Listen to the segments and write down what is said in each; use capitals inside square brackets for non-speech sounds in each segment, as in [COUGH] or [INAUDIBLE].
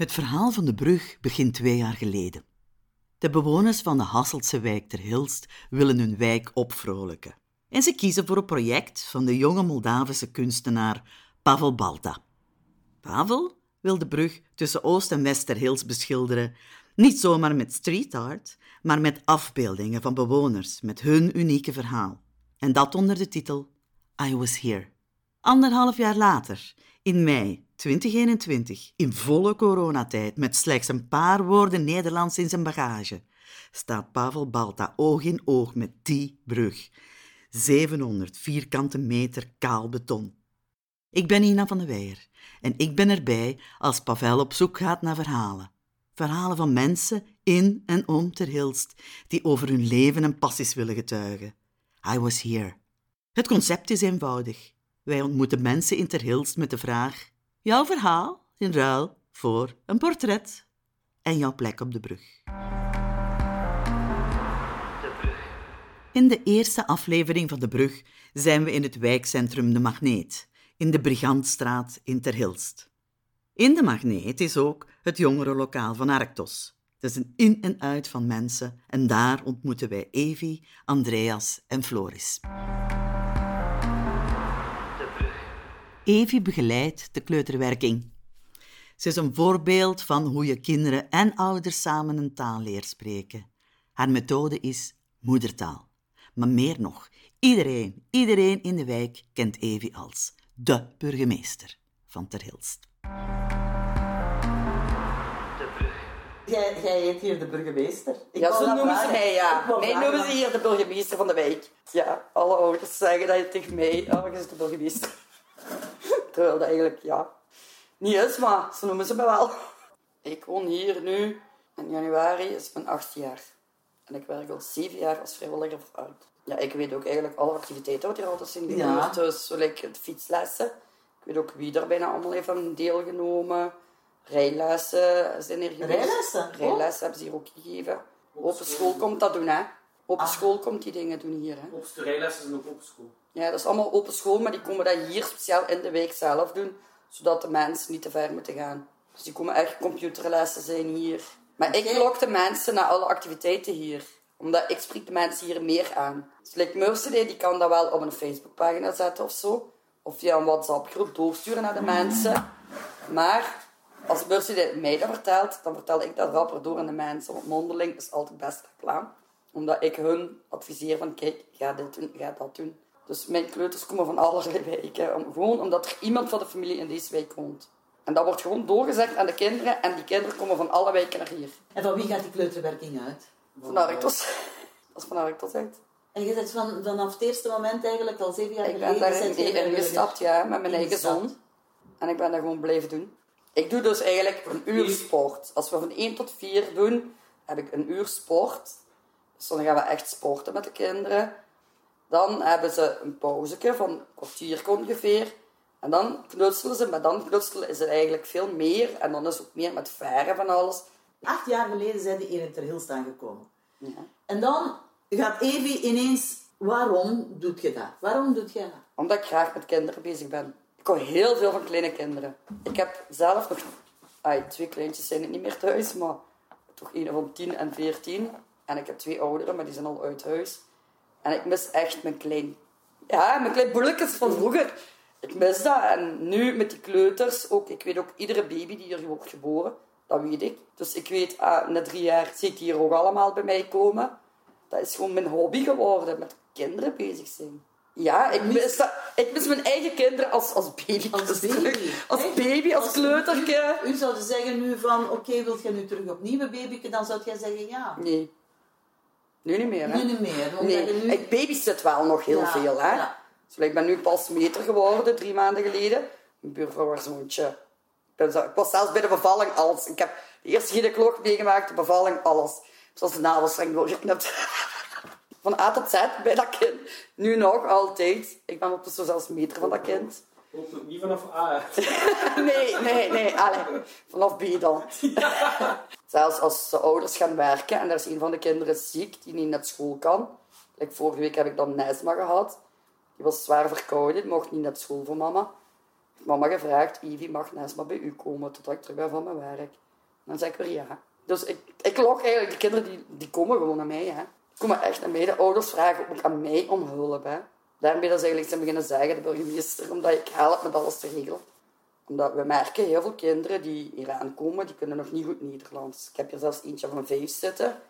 Het verhaal van de brug begint twee jaar geleden. De bewoners van de Hasseltse wijk ter Hilst willen hun wijk opvrolijken. En ze kiezen voor een project van de jonge Moldavische kunstenaar Pavel Balta. Pavel wil de brug tussen Oost en West ter Hilst beschilderen, niet zomaar met street art, maar met afbeeldingen van bewoners met hun unieke verhaal. En dat onder de titel I Was Here. Anderhalf jaar later, in mei 2021, in volle coronatijd, met slechts een paar woorden Nederlands in zijn bagage, staat Pavel Balta oog in oog met die brug. 700 vierkante meter kaal beton. Ik ben Ina van de Weijer en ik ben erbij als Pavel op zoek gaat naar verhalen. Verhalen van mensen in en om Ter Hilst die over hun leven en passies willen getuigen. I was here. Het concept is eenvoudig. Wij ontmoeten mensen in Ter Hilst met de vraag: jouw verhaal in ruil voor een portret en jouw plek op de brug. De brug. In de eerste aflevering van De Brug zijn we in het wijkcentrum De Magneet, in de Brigantstraat in Ter Hilst. In De Magneet is ook het jongerenlokaal van Arctos. Het is een in en uit van mensen en daar ontmoeten wij Evi, Andreas en Floris. Evi begeleidt de kleuterwerking. Ze is een voorbeeld van hoe je kinderen en ouders samen een taal leert spreken. Haar methode is moedertaal. Maar meer nog, iedereen, iedereen in de wijk kent Evi als de burgemeester van Ter Hilst. De brug. Jij, jij heet hier de burgemeester? Ik Ja, zo noemen ze mij, ja. Mij vragen, noemen ze hier de burgemeester van de wijk. Ja, alle ouders zeggen dat je tegen mij, oh, je is de burgemeester. Terwijl dat eigenlijk, ja, niet is, maar zo noemen ze me wel. Ik woon hier nu, in januari is mijn achtste jaar. En ik werk al zeven jaar als vrijwilliger voor oud. Ja, ik weet ook eigenlijk alle activiteiten wat hier altijd zijn gebeurd. Ja. Dus zo like het fietslessen. Ik weet ook wie er bijna allemaal heeft aan deelgenomen. Rijlessen zijn hier geweest. Rijlessen? Oh. Rijlessen hebben ze hier ook gegeven. Open school komt dat doen, hè. Open Ah. school komt die dingen doen hier, hè. Op rijlessen zijn ook op school. Ja, dat is allemaal open school, maar die komen dat hier speciaal in de week zelf doen, zodat de mensen niet te ver moeten gaan. Dus die komen echt computerlessen zijn hier. Maar ik lok de mensen naar alle activiteiten hier. Omdat ik spreek de mensen hier meer aan. Dus like Mercedes, die kan dat wel op een Facebookpagina zetten of zo. Of via een WhatsApp-groep doorsturen naar de mensen. Maar als Mercedes mij dat vertelt, dan vertel ik dat rapper door aan de mensen. Want mondeling is altijd best reclame. Omdat ik hun adviseer van, kijk, ga dit doen, ga dat doen. Dus mijn kleuters komen van allerlei wijken. Om, gewoon omdat er iemand van de familie in deze wijk woont. En dat wordt gewoon doorgezegd aan de kinderen. En die kinderen komen van alle wijken naar hier. En van wie gaat die kleuterwerking uit? Van Arctos. [LAUGHS] Dat is van Arctos uit. En je zit van, vanaf het eerste moment eigenlijk al zeven jaar Ik ben geleden... daar zit in, je in vrijwilliger. gestapt, ja, met mijn eigen zoon. En ik ben dat gewoon blijven doen. Ik doe dus eigenlijk een uur sport. Als we van 1 tot 4 doen, heb ik een uur sport. Dus dan gaan we echt sporten met de kinderen. Dan hebben ze een pauzeke van een kwartier ongeveer. En dan knutselen ze. Maar dan knutselen is het eigenlijk veel meer. En dan is het ook meer met verven van alles. Acht jaar geleden zijn die in Ter Hilst aangekomen. Ja. En dan gaat Evi ineens... Waarom doet je dat? Waarom doet je dat? Omdat ik graag met kinderen bezig ben. Ik hou heel veel van kleine kinderen. Ik heb zelf nog... Ai, twee kleintjes zijn het niet meer thuis, maar toch een van 10 en 14. En ik heb twee ouderen, maar die zijn al uit huis. En ik mis echt mijn klein... Ja, mijn klein boelekes van vroeger. Ik mis dat. En nu met die kleuters ook. Ik weet ook iedere baby die hier wordt geboren. Dat weet ik. Dus ik weet, ah, na drie jaar zie ik hier ook allemaal bij mij komen. Dat is gewoon mijn hobby geworden. Met kinderen bezig zijn. Ja, ik mis, dat, ik mis mijn eigen kinderen als, als baby. Als baby. Als baby, als kleuterke. U zou zeggen nu van... Oké, wilt je nu terug opnieuw een babyke? Dan zou jij zeggen ja. Nee. Nu niet meer, hè? Nu niet meer. Want Nee, nu... ik babysit wel nog heel Ja, veel, hè. ja. Dus ik ben nu pas meter geworden, drie maanden geleden. Mijn buurvrouw was zoontje. Ik, was zelfs bij de bevalling alles. Ik heb de eerste gynaecoloog meegemaakt, de bevalling, alles. Zoals de navelstreng doorgeknipt. [LAUGHS] Van A tot Z bij dat kind. Nu nog, altijd. Ik ben ondertussen zelfs meter van dat kind. Niet vanaf A. [LAUGHS] Nee, nee, nee. Allee, vanaf B dan. [LAUGHS] Zelfs als de ouders gaan werken en er is een van de kinderen ziek die niet naar school kan. Like vorige week heb ik dan Nesma gehad. Die was zwaar verkouden, mocht niet naar school voor mama. Mama gevraagd, Ivy, mag Nesma bij u komen totdat ik terug ben van mijn werk? Dan zeg ik weer ja. Dus ik, ik lok eigenlijk, de kinderen die, die komen gewoon naar mij. Hè. Die komen echt naar mij. De ouders vragen ook aan mij om hulp. Hè. Daarmee dat ze eigenlijk zijn beginnen zeggen, de burgemeester, omdat ik help met alles te regelen. Omdat we merken, heel veel kinderen die hier aankomen, die kunnen nog niet goed Nederlands. Ik heb hier zelfs eentje van vijf zitten,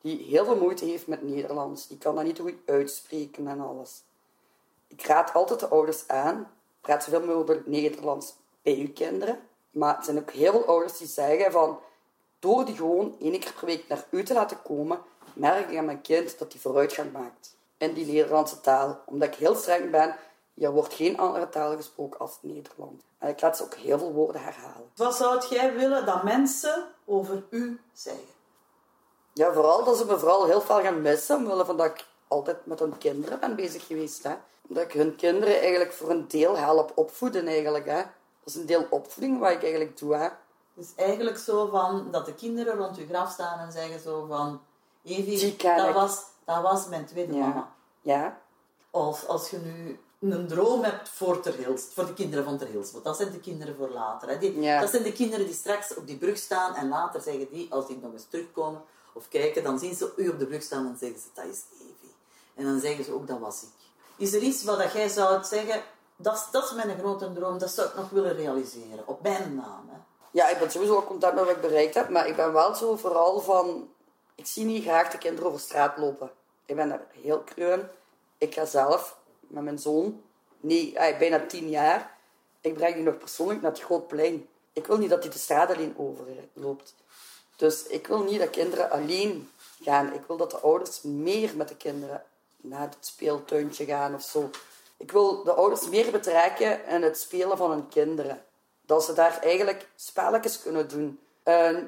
die heel veel moeite heeft met Nederlands. Die kan dat niet goed uitspreken en alles. Ik raad altijd de ouders aan, praat zoveel mogelijk Nederlands bij uw kinderen. Maar er zijn ook heel veel ouders die zeggen van, door die gewoon één keer per week naar u te laten komen, merk ik aan mijn kind dat hij vooruitgang maakt in die Nederlandse taal. Omdat ik heel streng ben, er wordt geen andere taal gesproken als Nederland. En ik laat ze ook heel veel woorden herhalen. Wat zou jij willen dat mensen over u zeggen? Ja, vooral dat ze me vooral heel veel gaan missen, omwille van dat ik altijd met hun kinderen ben bezig geweest. Hè. Dat ik hun kinderen eigenlijk voor een deel help opvoeden eigenlijk. Hè. Dat is een deel opvoeding wat ik eigenlijk doe. Hè. Dus eigenlijk zo van dat de kinderen rond je graf staan en zeggen zo van... Evie, dat ik." was, dat was mijn tweede Ja. mama. Ja, Of als je nu een droom hebt voor Ter Hilst, voor de kinderen van Ter Hilst, want dat zijn de kinderen voor later. Hè. Die, Ja. Dat zijn de kinderen die straks op die brug staan en later zeggen die, als die nog eens terugkomen of kijken, dan zien ze u op de brug staan en zeggen ze, dat is Evie. En dan zeggen ze ook, dat was ik. Is er iets wat dat jij zou zeggen, dat, is- dat is mijn grote droom, dat zou ik nog willen realiseren, op mijn naam. Hè. ja, ik ben sowieso wel content met wat ik bereikt heb, maar ik ben wel zo vooral van... Ik zie niet graag de kinderen over straat lopen. Ik ben daar heel kreun. Ik ga zelf met mijn zoon, nee, hij bijna tien jaar, ik breng die nog persoonlijk naar het Grootplein. Ik wil niet dat hij de straat alleen overloopt. Dus ik wil niet dat kinderen alleen gaan. Ik wil dat de ouders meer met de kinderen naar het speeltuintje gaan of zo. Ik wil de ouders meer betrekken in het spelen van hun kinderen. Dat ze daar eigenlijk spelletjes kunnen doen.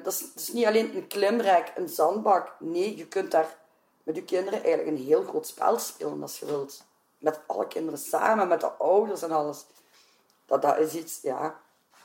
Dat, is, dat is niet alleen een klimrek, een zandbak. Nee, je kunt daar met je kinderen eigenlijk een heel groot spel spelen als je wilt. Met alle kinderen samen, met de ouders en alles. Dat, dat is iets, ja,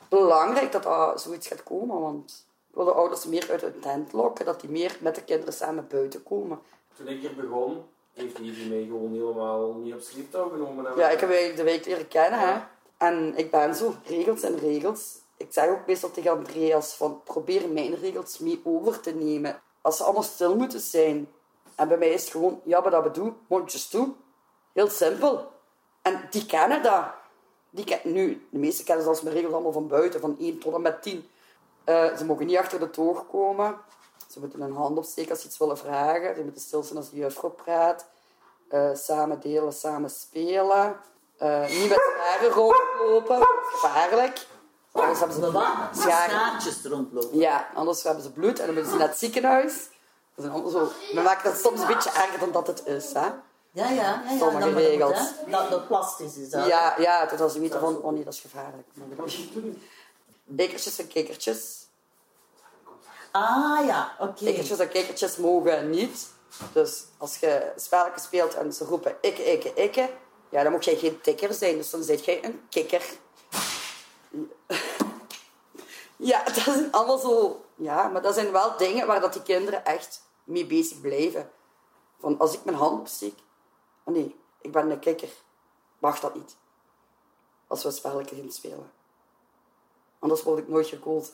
belangrijk dat dat zoiets gaat komen. Want ik wil de ouders meer uit hun tent lokken, dat die meer met de kinderen samen buiten komen. Toen ik hier begon, heeft Evie mij gewoon helemaal niet op sleeptouw genomen. En Ja, ik heb de week leren kennen, hè. En ik ben zo, regels en regels. Ik zeg ook meestal tegen Andreas van, probeer mijn regels mee over te nemen. Als ze allemaal stil moeten zijn. En bij mij is het gewoon, ja, maar dat bedoel, mondjes toe. Heel simpel. En die kennen dat. Die ken, nu, de meeste kennen zelfs mijn regels allemaal van buiten, van 1 tot en met 10. Eh, ze mogen niet achter de toog komen. Ze moeten een hand opsteken als ze iets willen vragen. Ze moeten stil zijn als de juffrouw praat. Eh, samen delen, samen spelen. Eh, niet met scharen rondlopen. Gevaarlijk. Anders hebben ze wat? scharen. Schaartjes rondlopen. Ja, anders hebben ze bloed en dan moeten ze naar het ziekenhuis. Dat zijn allemaal zo... We maken dat soms een beetje erger dan dat het is. Hè? Ja, ja, ja. ja Sommige dat regels. hè. Dat, dat plastisch is dat. Ja, ja, dat ze weten van... Oh nee, dat is gevaarlijk. Bekertjes en kikertjes. Ah ja, oké. Kikkertjes en kikkertjes mogen niet. Dus als je spelletjes speelt en ze roepen ikke, ikke, ikke, ja, dan moet jij geen tikker zijn. Dus dan zit jij een kikker. Ja, [LAUGHS] dat zijn allemaal zo... Ja, maar dat zijn wel dingen waar dat die kinderen echt mee bezig blijven. Van, als ik mijn hand opsteek... Oh nee, ik ben een kikker. Mag dat niet. Als we spelletjes gaan spelen. Anders word ik nooit gekozen.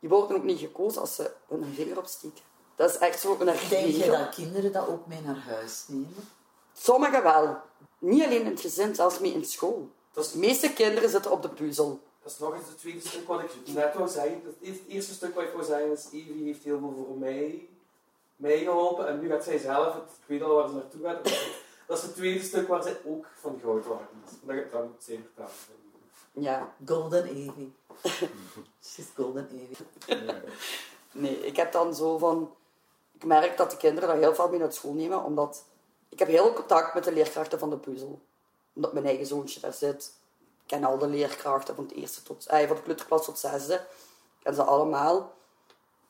Die worden ook niet gekozen als ze hun vinger opsteken. Dat is echt zo een Denk je dat kinderen dat ook mee naar huis nemen? Sommigen wel. Niet alleen in het gezin, zelfs mee in school. De meeste kinderen zitten op de puzzel. Dat is nog eens het tweede stuk wat ik net wou zeggen. Het eerste- het eerste stuk wat ik wou zeggen is, Evie heeft heel veel voor mij, mij geholpen. En nu gaat zij zelf, het, ik weet al waar ze naartoe gaat. Dat is het tweede stuk waar zij ook van goud is. Dat, dat moet zij vertellen. Ja. Golden Evie. [LAUGHS] She's Golden Evie. Nee, ik heb dan zo van... Ik merk dat de kinderen dat heel veel mee naar school nemen, omdat... Ik heb heel veel contact met de leerkrachten van de puzzel. Omdat mijn eigen zoontje daar zit. Ik ken al de leerkrachten van, het eerste tot, eh, van de kleuterklas tot zesde. Ik ken ze allemaal.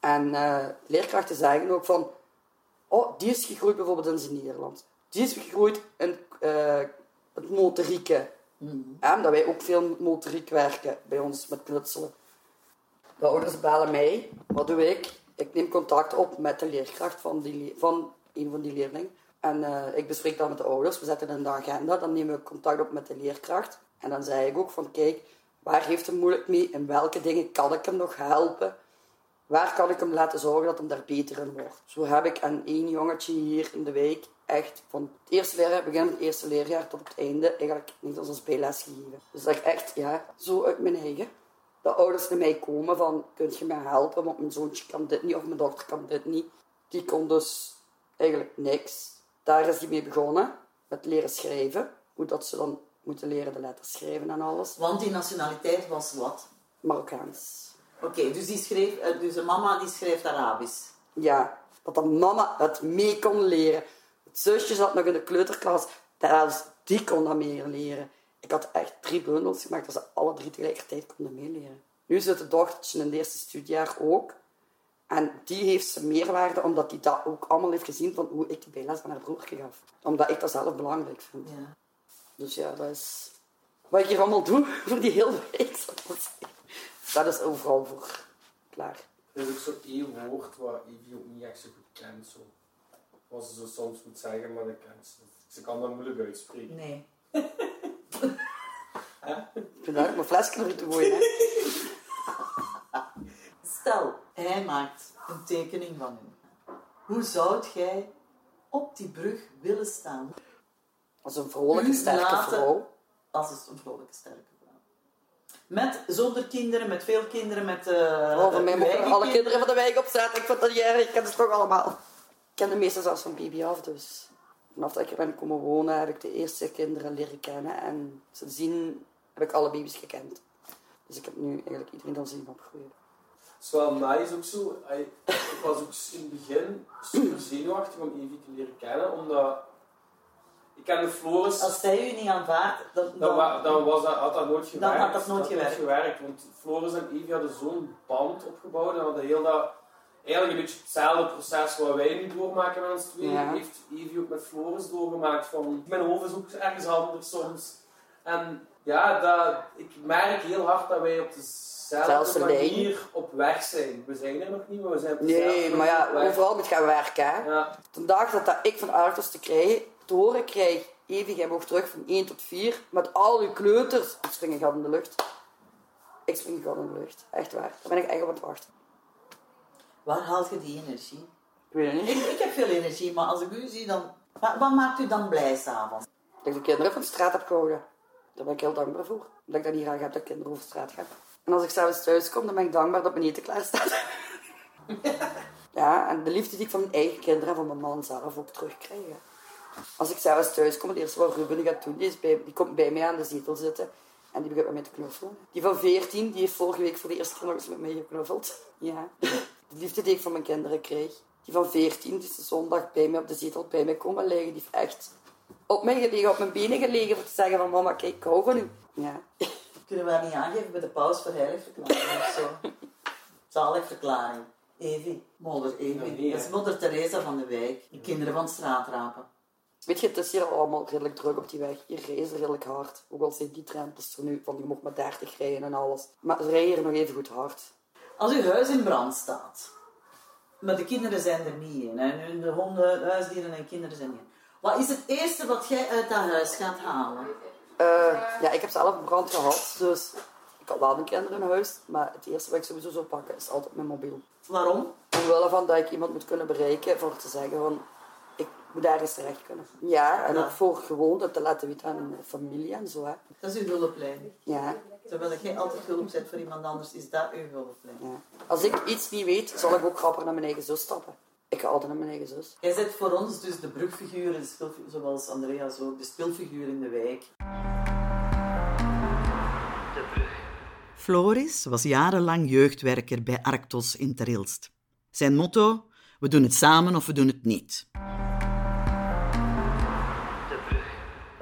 En eh, leerkrachten zeggen ook van... Oh, die is gegroeid bijvoorbeeld in zijn Nederland. Die is gegroeid in eh, het motorieke. Ja, omdat wij ook veel met motoriek werken bij ons met knutselen. De ouders bellen mij. Wat doe ik? Ik neem contact op met de leerkracht van, die, van een van die leerlingen. En eh, ik bespreek dat met de ouders. We zetten in de agenda. Dan nemen we contact op met de leerkracht. En dan zei ik ook van, kijk, waar heeft hij moeilijk mee? In welke dingen kan ik hem nog helpen? Waar kan ik hem laten zorgen dat hem daar beter in wordt. Zo heb ik aan één jongetje hier in de wijk echt van het eerste leerjaar, begin van het eerste leerjaar tot het einde, eigenlijk niet als bijles gegeven. Dus dat ik echt, ja, zo uit mijn eigen. De ouders naar mij komen van, kun je mij helpen, want mijn zoontje kan dit niet of mijn dochter kan dit niet. Die kon dus eigenlijk niks. Daar is hij mee begonnen, met leren schrijven. Hoe dat ze dan moeten leren de letters schrijven en alles. Want die nationaliteit was wat? Marokkaans. Oké, dus, die schreef, eh, dus de mama die schreef Arabisch. Ja, dat de mama het mee kon leren. Het zusje zat nog in de kleuterklas. Zelfs die kon dat meer leren. Ik had echt drie bundels gemaakt dat ze alle drie tegelijkertijd konden meeleren. Nu zit het dochtertje in het eerste studiejaar ook. En die heeft ze meerwaarde omdat die dat ook allemaal heeft gezien van hoe ik de bijles van haar broertje gaf. Omdat ik dat zelf belangrijk vind. Ja. Dus ja, dat is wat ik hier allemaal doe [LAUGHS] voor die hele week. Dat is overal voor klaar. Er is ook zo één woord wat Evie ook niet echt zo goed kent. Zo. Wat ze zo soms moet zeggen, maar dat kent ze. Ze kan dat moeilijk uitspreken. Nee. [LAUGHS] Ik vind dat mijn flesje erin te gooien. Hè. [LAUGHS] Stel, hij maakt een tekening van u. Hoe zou jij op die brug willen staan Als een vrolijke, U sterke laten- vrouw. als een vrolijke, sterke vrouw? Met, zonder kinderen, met veel kinderen, met... Oh, van mij mogen alle kinderen van de wijk op straat. Ik vind dat niet erg. Ik ken ze toch allemaal. Ik ken de meeste zelfs van baby af, dus... Vanaf dat ik er ben komen wonen, heb ik de eerste kinderen leren kennen. En sindsdien heb ik alle baby's gekend. Dus ik heb nu eigenlijk iedereen dan zien opgroeien. Het is wel nice ook zo. Ik was ook in het begin super zenuwachtig om Evie te leren kennen, omdat ik kende Floris. Als zij u niet aanvaardt, dan... Dan, dan, wa- dan was dat, had dat nooit gewerkt. had dat nooit gewerkt. Want Floris en Evie hadden zo'n band opgebouwd en hadden heel dat, eigenlijk een beetje hetzelfde proces wat wij nu doormaken met ons tweeën, Ja. heeft Evie ook met Floris doorgemaakt. Van, mijn hoofd is ook ergens anders soms. En ja, dat, ik merk heel hard dat wij op dezelfde manier op weg zijn. We zijn er nog niet, maar we zijn op Nee, maar ja, overal moet gaan werken. Hè. Ja, De dag dat, dat ik van Arthurs te krijgen, te horen krijg, Evie, jij mag terug van 1 tot 4, met al uw kleuters. Ik spring een gat in de lucht. Ik spring een gat in de lucht. Echt waar. Daar ben ik echt op aan het wachten. Waar haalt je die energie? Ik weet het niet. Ik, ik heb veel energie, maar als ik u zie, dan... Wat, wat maakt u dan blij s'avonds? Dat ik de kinderen van de straat heb gehouden. Daar ben ik heel dankbaar voor. Dat ik dat niet graag heb, dat ik kinderen over de straat ga. En als ik s'avonds thuis kom, dan ben ik dankbaar dat mijn eten klaar staat. [LAUGHS] ja, en de liefde die ik van mijn eigen kinderen en van mijn man zelf ook terugkrijg. Als ik s'avonds thuis kom, het eerste wat Ruben gaat doen, die, is bij, die komt bij mij aan de zetel zitten. En die begint met mij te knuffelen. Die van 14, die heeft vorige week voor de eerste keer nog eens met mij geknuffeld. [LAUGHS] Ja. De liefde die ik van mijn kinderen kreeg. Die van 14, die is de zondag bij mij op de zetel bij mij komen liggen. Die heeft echt op mij gelegen, op mijn benen gelegen, voor te zeggen van mama, kijk, ik hou van u. Ja. [LAUGHS] Kunnen we dat niet aangeven bij de paus voor heiligverklaring of zo? Zaligverklaring. Evie, moeder Evie. Dat is moeder Teresa van de wijk. De kinderen van straatrapen. Weet je, het is hier allemaal redelijk druk op die weg. Hier rijden ze redelijk hard. Ook al zijn die drempels er nu van, je mag maar 30 rijden en alles. Maar ze rijden hier nog even goed hard. Als uw huis in brand staat, maar de kinderen zijn er niet in, en de honden, huisdieren en kinderen zijn niet in. Wat is het eerste wat jij uit dat huis gaat halen? Eh, ja, ik heb zelf een brand gehad, dus ik had wel een kinderen in huis. Maar het eerste wat ik sowieso zou pakken is altijd mijn mobiel. Waarom? Omwille van dat ik iemand moet kunnen bereiken voor te zeggen van, ik moet ergens terecht kunnen. Ja, en Ja. ook voor gewoon dat te laten weten aan mijn familie en zo. Hè. Dat is uw hulplijn. Ja, Terwijl jij altijd hulp bent voor iemand anders, is dat uw hulplijn. ja. Als ik iets niet weet, zal ik ook grappig naar mijn eigen zus stappen. Ik ga altijd naar mijn eigen zus. Jij zet voor ons dus de brugfiguur, de zoals Andreas ook, de speelfiguur in de wijk. De brug. Floris was jarenlang jeugdwerker bij Arctos in Terilst. Zijn motto: we doen het samen of we doen het niet.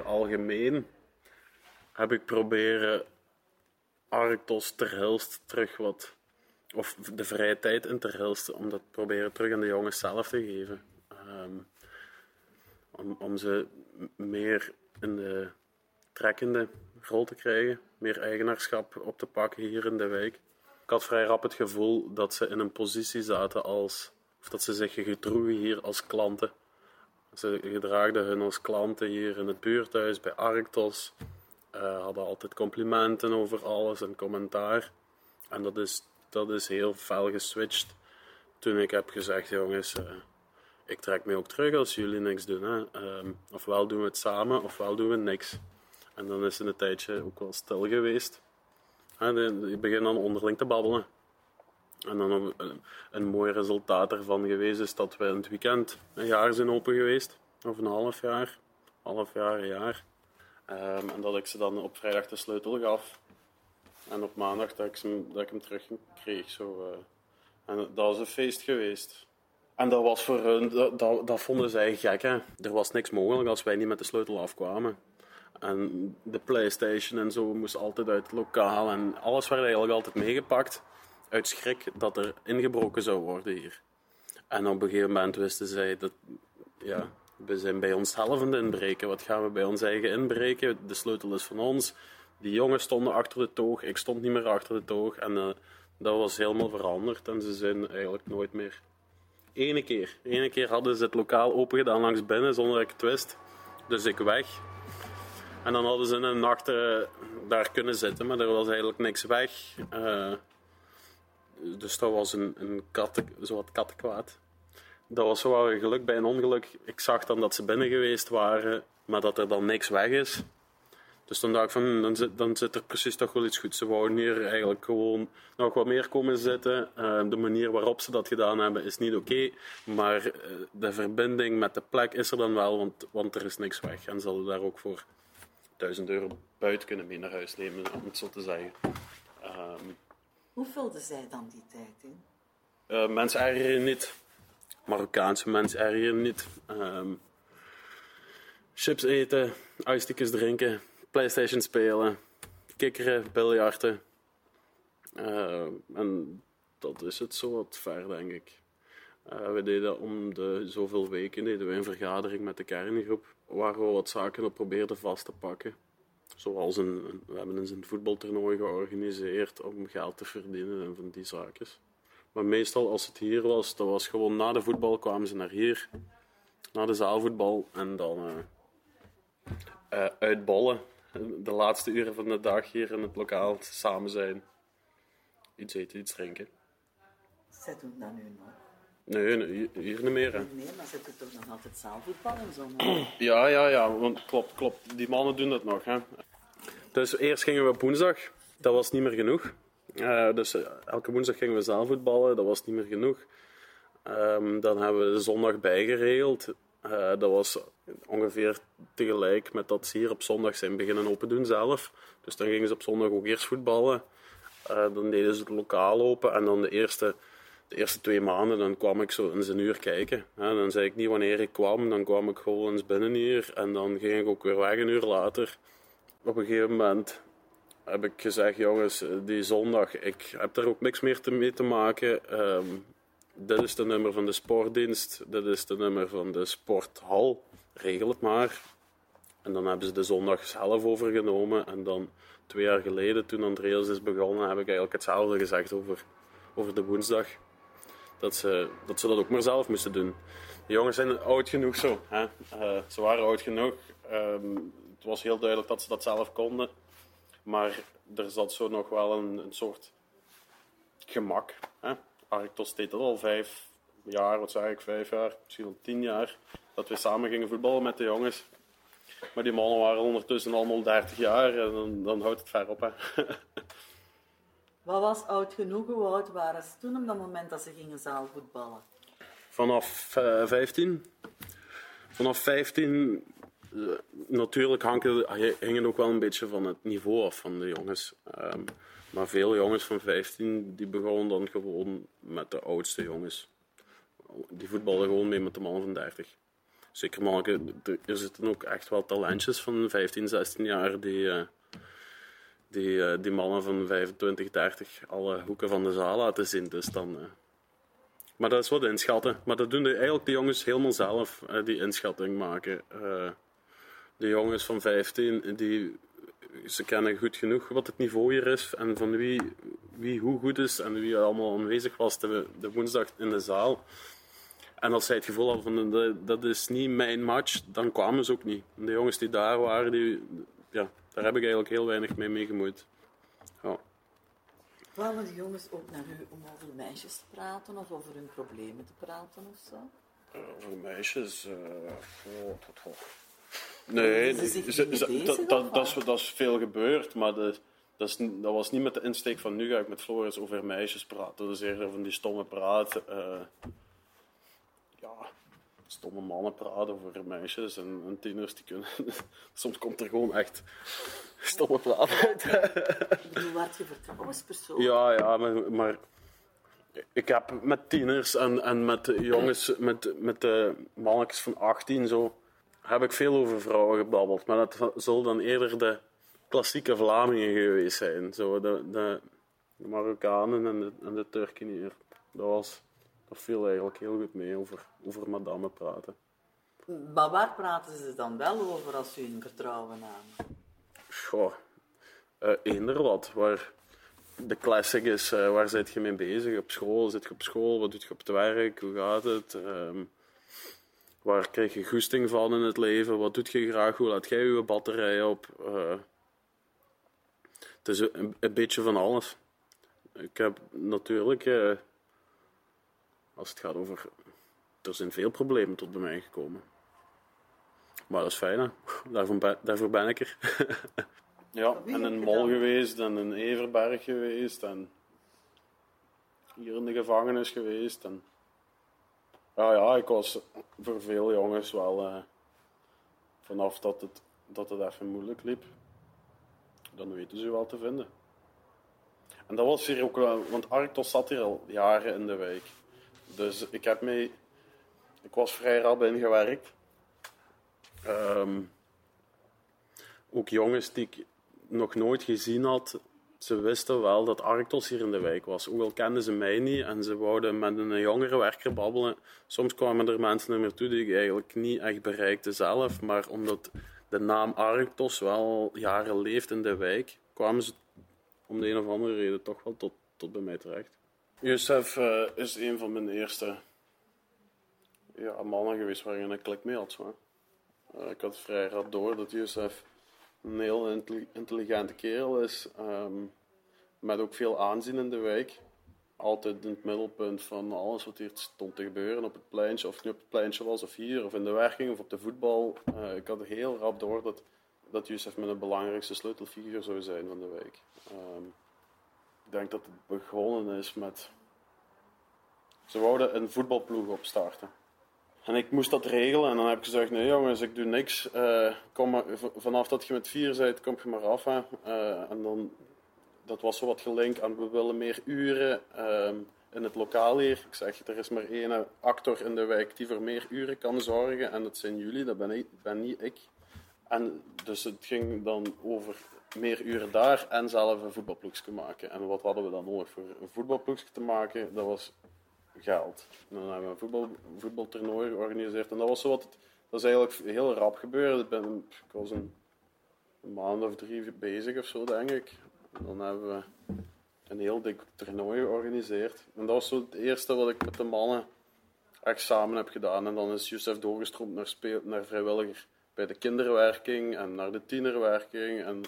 Algemeen heb ik proberen Arctos ter Hilst terug wat, of de vrije tijd in ter Hilst, om dat proberen terug aan de jongens zelf te geven. Ehm, om, om ze meer in de trekkende rol te krijgen, meer eigenaarschap op te pakken hier in de wijk. Ik had vrij rap het gevoel dat ze in een positie zaten als, of dat ze zich gedroegen hier als klanten. Ze gedraagden hun als klanten hier in het buurthuis bij Arctos. Eh, hadden altijd complimenten over alles en commentaar. En dat is, dat is heel fel geswitcht toen ik heb gezegd, jongens, eh, ik trek me ook terug als jullie niks doen. Ehm, ofwel doen we het samen, ofwel doen we niks. En dan is het een tijdje ook wel stil geweest. De- Je begint dan onderling te babbelen. En dan een, een, mooi resultaat ervan geweest is dat we in het weekend een jaar zijn open geweest. Of een half jaar. Half jaar, een jaar. Ehm, en dat ik ze dan op vrijdag de sleutel gaf. En op maandag dat ik, ze, dat ik hem terug kreeg. Zo, eh. En dat was een feest geweest. En dat was voor hun, dat, dat, dat vonden zij gek. Hè? Er was niks mogelijk als wij niet met de sleutel afkwamen. En de PlayStation en zo moest altijd uit het lokaal. En alles werd eigenlijk altijd meegepakt. Uit schrik dat er ingebroken zou worden hier. En op een gegeven moment wisten zij dat. Ja, we zijn bij onszelf aan het inbreken. Wat gaan we bij ons eigen inbreken? De sleutel is van ons. Die jongens stonden achter de toog. Ik stond niet meer achter de toog. En eh, dat was helemaal veranderd. En ze zijn eigenlijk nooit meer. Ene keer. Ene keer hadden ze het lokaal open gedaan langs binnen zonder dat ik het. Dus ik weg. En dan hadden ze een nacht eh, daar kunnen zitten, maar er was eigenlijk niks weg. Eh, dus dat was een, een zo wat kattenkwaad. Dat was wel een geluk bij een ongeluk. Ik zag dan dat ze binnen geweest waren, maar dat er dan niks weg is. Dus dan dacht ik van, dan zit, dan zit er precies toch wel iets goed. Ze wouden hier eigenlijk gewoon nog wat meer komen zitten. Eh, de manier waarop ze dat gedaan hebben is niet oké. maar eh, de verbinding met de plek is er dan wel, want, want er is niks weg. En ze hadden daar ook voor 1000 euro buiten kunnen mee naar huis nemen, om het zo te zeggen. Ehm, Hoe vulden zij dan die tijd in? eh, mensen ergeren niet. Marokkaanse mensen ergeren niet. Ehm, chips eten, ijstikjes drinken, Playstation spelen, kikkeren, biljarten. Eh, en dat is het zo wat ver, denk ik. Eh, we deden om de zoveel weken deden we een vergadering met de kerngroep, waar we wat zaken op probeerden vast te pakken. Zoals een, een- we hebben eens een voetbaltoernooi georganiseerd om geld te verdienen en van die zaakjes. Maar meestal als het hier was, dat was gewoon na de voetbal kwamen ze naar hier, na de zaalvoetbal en dan eh, eh, uitbollen. De laatste uren van de dag hier in het lokaal samen zijn. Iets eten, iets drinken. Zij doen dat nu nog. Nee, nee hier, niet meer. Hè. Nee, maar ze doen toch nog altijd zaalvoetbal en zo. Ja, ja, ja, want klopt, klopt. Die mannen doen dat nog. Hè. Dus eerst gingen we op woensdag. Dat was niet meer genoeg. Eh, dus eh, elke woensdag gingen we zaalvoetballen. Dat was niet meer genoeg. Ehm, dan hebben we de zondag bijgeregeld. Eh, dat was ongeveer tegelijk met dat ze hier op zondag zijn beginnen open doen zelf. Dus dan gingen ze op zondag ook eerst voetballen. Dan deden ze het lokaal open. En dan de eerste, de eerste twee maanden dan kwam ik zo eens een uur kijken. Hè. Dan zei ik niet wanneer ik kwam. Dan kwam ik gewoon eens binnen hier. En dan ging ik ook weer weg een uur later. Op een gegeven moment heb ik gezegd, jongens, eh, die zondag, ik heb daar ook niks meer te, mee te maken. Ehm, dit is de nummer van de sportdienst, dit is de nummer van de sporthal. Regel het maar. En dan hebben ze de zondag zelf overgenomen. En dan twee jaar geleden, toen Andreas is begonnen, heb ik eigenlijk hetzelfde gezegd over, over de woensdag. Dat ze, dat ze dat ook maar zelf moesten doen. De jongens zijn oud genoeg zo. Hè? Eh, ze waren oud genoeg. Ehm, het was heel duidelijk dat ze dat zelf konden. Maar er zat zo nog wel een, een soort gemak. Hè? Arctos deed dat al vijf jaar, wat zeg ik, vijf jaar, misschien al tien jaar. Dat we samen gingen voetballen met de jongens. Maar die mannen waren ondertussen allemaal 30 jaar en dan, dan houdt het ver op. Hè? [LAUGHS] Wat was oud genoeg? Hoe oud waren ze toen op dat moment dat ze gingen zaalvoetballen? Vanaf eh, 15. Vanaf 15, eh, natuurlijk hangen, hingen ook wel een beetje van het niveau af van de jongens. Ehm, maar veel jongens van 15 die begonnen dan gewoon met de oudste jongens. Die voetballen gewoon mee met de mannen van 30. Zeker mannen, er zitten ook echt wel talentjes van 15, 16 jaar die, eh, die, eh, die mannen van 25, 30 alle hoeken van de zaal laten zien. Dus dan, eh, maar dat is wat inschatten. Maar dat doen de, eigenlijk de jongens helemaal zelf, eh, die inschatting maken. Eh, de jongens van 15, die, ze kennen goed genoeg wat het niveau hier is en van wie, wie hoe goed is en wie allemaal aanwezig was de, de woensdag in de zaal. En als zij het gevoel hadden van dat, dat is niet mijn match, dan kwamen ze ook niet. De jongens die daar waren, die, ja, daar heb ik eigenlijk heel weinig mee mee gemoeid. Ja. Kwamen de jongens ook naar u om over meisjes te praten of over hun problemen te praten of zo? Uh, over meisjes. Uh, oh, oh, oh. Nee, dat, is, veel gebeurd, maar de, dat, is, dat was niet met de insteek van nu ga ik met Floris over meisjes praten. Dat is eerder van die stomme praat. eh, ja, stomme mannen praten over meisjes en, en tieners die kunnen. [LAUGHS] Soms komt er gewoon echt stomme praat uit. Bedoel, werd je vertrouwenspersoon? Ja, ja, maar, maar ik heb met tieners en, en met jongens, met, met de mannetjes van 18 zo, heb ik veel over vrouwen gebabbeld. Maar dat zal dan eerder de klassieke Vlamingen geweest zijn. Zo, de, de, de Marokkanen en de, en de Turken hier. Dat, was, dat viel eigenlijk heel goed mee over, over madame praten. Maar waar praten ze dan wel over als u in vertrouwen namen? Goh, eh, eender wat. Waar de classic is, eh, waar zit je mee bezig? Op school, zit je op school? Wat doe je op het werk? Hoe gaat het? Ehm, waar krijg je goesting van in het leven? Wat doet je graag? Hoe laat jij je batterij op? Eh, het is een, een beetje van alles. Ik heb natuurlijk, eh, als het gaat over... Er zijn veel problemen tot bij mij gekomen. Maar dat is fijn, hè. [LAUGHS] Daarvoor ben, daarvoor ben ik er. [LAUGHS] ja, en je Mol geweest, en in Everberg geweest, en hier in de gevangenis geweest. En... Ja, ja, ik was voor veel jongens wel... eh, vanaf dat het, dat het even moeilijk liep, dan weten ze wel te vinden. En dat was hier ook wel... Want Arctos zat hier al jaren in de wijk. Dus ik heb mee... Ik was vrij rap ingewerkt. Ehm, ook jongens die ik nog nooit gezien had, ze wisten wel dat Arctos hier in de wijk was. Ook al kenden ze mij niet en ze wouden met een jongere werker babbelen. Soms kwamen er mensen naar me toe die ik eigenlijk niet echt bereikte zelf, maar omdat de naam Arctos wel jaren leeft in de wijk, kwamen ze om de een of andere reden toch wel tot, tot bij mij terecht. Youssef eh, is een van mijn eerste ja, mannen geweest waar je een klik mee had. Eh, ik had vrij rap door dat Youssef een heel intelli- intelligente kerel is. ehm, met ook veel aanzien in de wijk. Altijd in het middelpunt van alles wat hier stond te gebeuren op het pleintje. Of het nu op het pleintje was, of hier, of in de werking, of op de voetbal. Eh, ik had heel rap door dat, dat Youssef mijn belangrijkste sleutelfiguur zou zijn van de wijk. Ehm, ik denk dat het begonnen is met... Ze wouden een voetbalploeg opstarten. En ik moest dat regelen en dan heb ik gezegd, nee jongens, ik doe niks. Eh, kom vanaf dat je met vier bent, kom je maar af. Eh, en dan, dat was zo wat gelinkt aan, we willen meer uren ehm, in het lokaal hier. Ik zeg, er is maar één actor in de wijk die voor meer uren kan zorgen. En dat zijn jullie, dat ben, ben niet ik. En dus het ging dan over meer uren daar en zelf een voetbalploegje maken. En wat hadden we dan nodig voor een voetbalploegje te maken? Dat was geld. Dan hebben we een voetbal, voetbaltoernooi georganiseerd. En dat was zo wat, dat is eigenlijk heel rap gebeurd. Ik, ik was een, maand of drie bezig of zo, denk ik. Dan hebben we een heel dik toernooi georganiseerd. En dat was zo het eerste wat ik met de mannen echt samen heb gedaan. En dan is Youssef doorgestroomd naar, speel, naar vrijwilliger bij de kinderwerking en naar de tienerwerking. En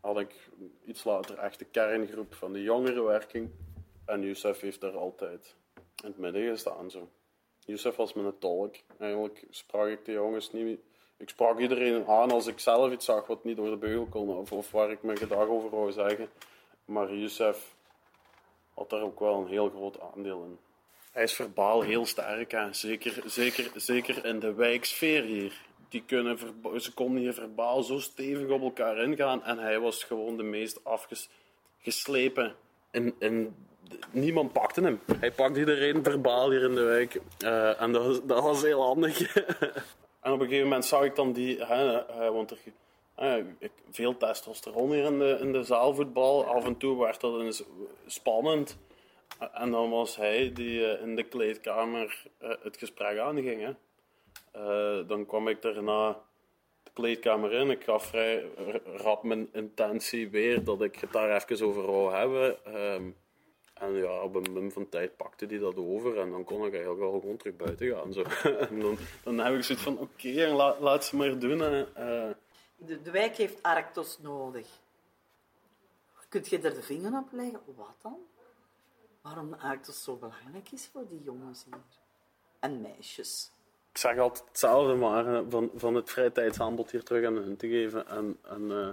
had ik iets later echt de kerngroep van de jongerenwerking. En Youssef heeft daar altijd het midden gestaan. Zo. Youssef was mijn tolk. Eigenlijk sprak ik de jongens niet. Ik sprak iedereen aan als ik zelf iets zag wat niet door de beugel kon of, waar ik mijn gedag over wou zeggen. Maar Youssef had daar ook wel een heel groot aandeel in. Hij is verbaal heel sterk. Hè. Zeker, zeker, zeker in de wijksfeer hier. Die kunnen ze konden hier verbaal zo stevig op elkaar ingaan. En hij was gewoon de meest afgeslepen. En, en niemand pakte hem. Hij pakte iedereen verbaal hier in de wijk. Eh, en dat dat was heel handig. [LAUGHS] en op een gegeven moment zag ik dan die... Hè, eh, want er, eh, veel testosteron hier in de, in de zaalvoetbal. Af en toe werd dat eens spannend. En dan was hij die in de kleedkamer het gesprek aanging. Hè. Dan kwam ik daarna de kleedkamer in. Ik gaf vrij rap mijn intentie weer dat ik het daar even over wou hebben. Ehm, en ja, op een mum van tijd pakte hij dat over en dan kon ik eigenlijk wel gewoon terug buiten gaan. Zo. [LAUGHS] en dan, dan heb ik zoiets van, oké, laat, laat ze maar doen. Hè. Eh, De, de wijk heeft Arctos nodig. Kunt je er de vinger op leggen? Wat dan? Waarom Arctos zo belangrijk is voor die jongens hier? En meisjes. Ik zeg altijd hetzelfde, maar eh, van, van het vrijtijdsaanbod hier terug aan hun te geven. En, en eh,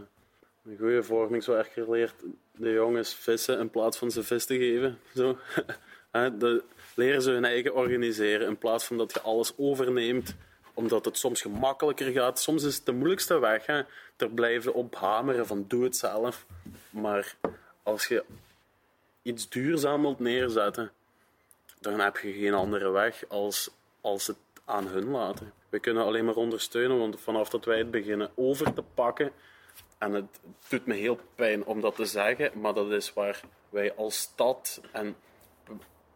een goede vorming, zo erg geleerd, de jongens vissen in plaats van ze vis te geven. Zo. [LAUGHS] De, leren ze hun eigen organiseren in plaats van dat je alles overneemt omdat het soms gemakkelijker gaat. Soms is het de moeilijkste weg. Hè. Blijven op hameren van doe het zelf. Maar als je iets duurzaam wilt neerzetten, dan heb je geen andere weg als, als het aan hun laten. We kunnen alleen maar ondersteunen, want vanaf dat wij het beginnen over te pakken, en het doet me heel pijn om dat te zeggen, maar dat is waar wij als stad en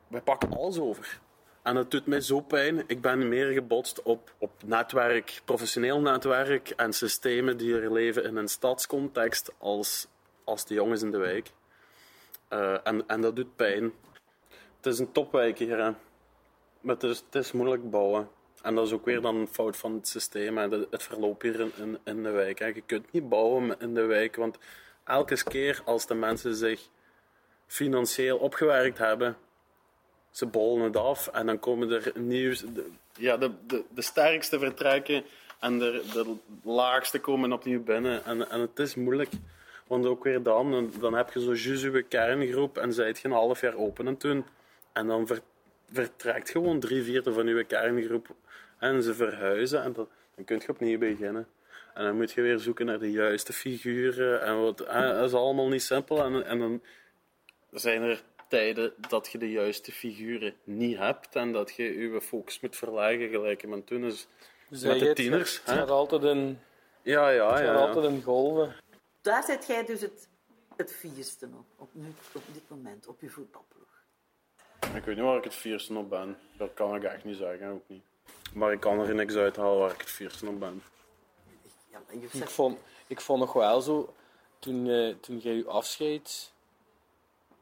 wij pakken alles over. En het doet mij zo pijn. Ik ben meer gebotst op, op netwerk, professioneel netwerk en systemen die er leven in een stadscontext als, als de jongens in de wijk. Uh, en, en dat doet pijn. Het is een topwijk hier. Maar het is, het is moeilijk bouwen. En dat is ook weer dan een fout van het systeem en het verloop hier in, in, de wijk. Hè. Je kunt niet bouwen in de wijk, want elke keer als de mensen zich financieel opgewerkt hebben, ze bollen het af en dan komen er nieuws. Ja, de, de, de sterkste vertrekken en de, de laagste komen opnieuw binnen. En, en het is moeilijk. Want ook weer dan, dan heb je zo juist kerngroep en zijt je een half jaar open en toen. En dan vertrekt gewoon drie vierde van je kerngroep en ze verhuizen en dan, dan kun je opnieuw beginnen. En dan moet je weer zoeken naar de juiste figuren en wat, dat is allemaal niet simpel. En, en dan zijn er tijden dat je de juiste figuren niet hebt en dat je je focus moet verlagen, gelijk je toen is dus met de tieners. Het gaat altijd in, ja, ja, ja, ja. altijd in golven. Daar zit jij dus het, het vierste op, op, nu, op dit moment, op je voetbalploeg. Ik weet niet waar ik het vierste op ben. Dat kan ik echt niet zeggen, ook niet. Maar ik kan er niks uithalen waar ik het vierste op ben. Ja, maar je Ik vond, ik vond nog wel zo, toen, eh, toen jij je afscheid,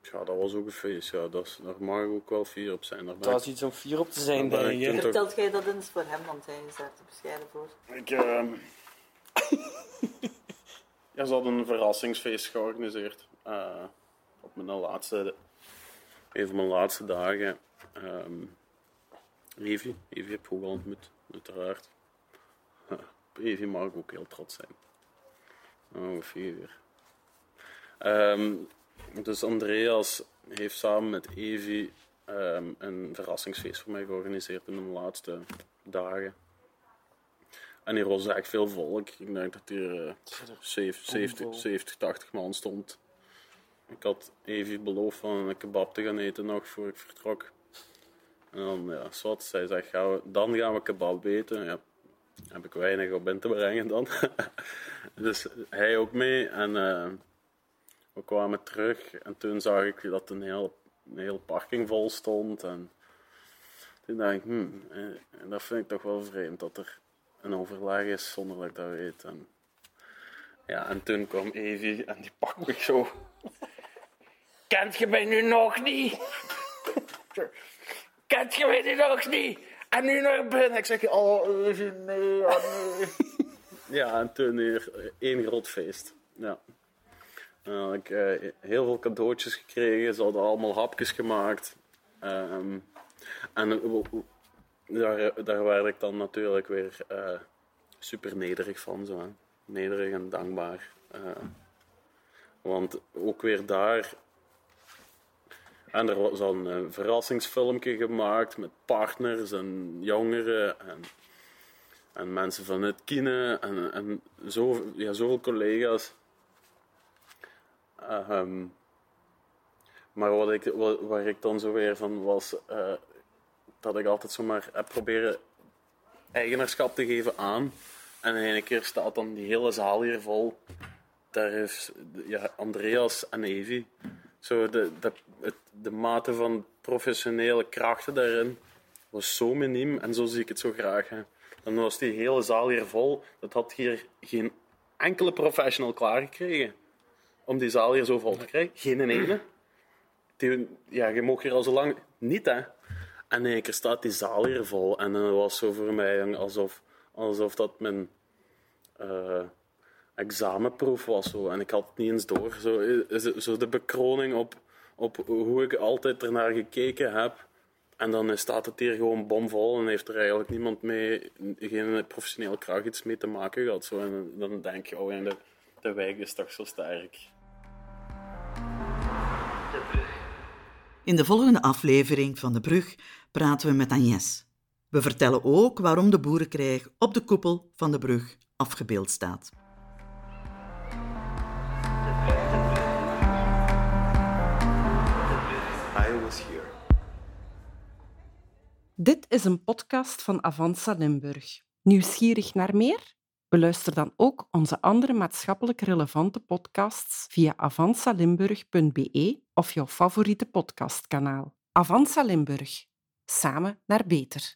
Ja, dat was ook een feest. Ja, dat is, daar mag ik ook wel vier op zijn. Daar dat was iets om fier op te zijn, denk ik ik. vertelt jij dat eens voor hem, want hij is daar te bescheiden voor. Ik, ehm, [LAUGHS] ja, ze hadden een verrassingsfeest georganiseerd. eh, op mijn laatste, een van mijn laatste dagen. Ehm Evi, Evi heb ik ook al ontmoet, uiteraard. Op Evi mag ik ook heel trots zijn. Oh, vier. Ehm dus Andreas heeft samen met Evi ehm, een verrassingsfeest voor mij georganiseerd in mijn laatste dagen. En hier was echt veel volk. Ik denk dat hier zeven- 70, 70, 80 man stond. Ik had Evi beloofd van een kebab te gaan eten nog voor ik vertrok. En dan, ja, zwart, zij zegt, dan gaan we kebab eten. Ja, heb ik weinig op in te brengen dan. [LAUGHS] dus hij ook mee. En eh, we kwamen terug. En toen zag ik dat een heel, een hele parking vol stond. En toen dacht ik, hmm, eh, en dat vind ik toch wel vreemd dat er een overleg is zonder dat ik dat weet. En, ja, en toen kwam Evie en die pakt me zo. [LAUGHS] Kent je mij nu nog niet? [LAUGHS] Kent je mij nu nog niet? En nu naar binnen. Ik zeg, oh nee, oh nee. ja, en toen weer één groot feest. Ja. Ik eh, heel veel cadeautjes gekregen. Ze hadden allemaal hapjes gemaakt. Ehm, en eh, daar, daar werd ik dan natuurlijk weer eh, super nederig van. Zo. Nederig en dankbaar. Eh, want ook weer daar. En er was dan een verrassingsfilmpje gemaakt met partners en jongeren en, en mensen van het kine en, en zo, ja, zoveel collega's. Ehm, maar wat ik, wat, waar ik dan zo weer van was, eh, dat ik altijd zomaar heb proberen eigenaarschap te geven aan. En in keer staat dan die hele zaal hier vol. Daar is ja, Andreas en Evi. Zo de, de, de mate van professionele krachten daarin was zo miniem en zo zie ik het zo graag. Hè. Dan was die hele zaal hier vol. Dat had hier geen enkele professional klaargekregen om die zaal hier zo vol te krijgen. Geen ene. Die, ja, je mocht hier al zo lang niet, hè. En in één staat die zaal hier vol. En dat was zo voor mij alsof, alsof dat mijn... eh, examenproef was. Zo. En ik had het niet eens door. Zo, zo de bekroning op, op hoe ik altijd ernaar gekeken heb. En dan staat het hier gewoon bomvol en heeft er eigenlijk niemand mee, geen professionele kracht iets mee te maken gehad. Zo. En dan denk je, oh ja, de, de wijk is toch zo sterk. In de volgende aflevering van De Brug praten we met Agnes. We vertellen ook waarom de boerenkrijg op de koepel van de brug afgebeeld staat. Dit is een podcast van Avanza Limburg. Nieuwsgierig naar meer? Beluister dan ook onze andere maatschappelijk relevante podcasts via avanzalimburg.be of jouw favoriete podcastkanaal. Avanza Limburg. Samen naar beter.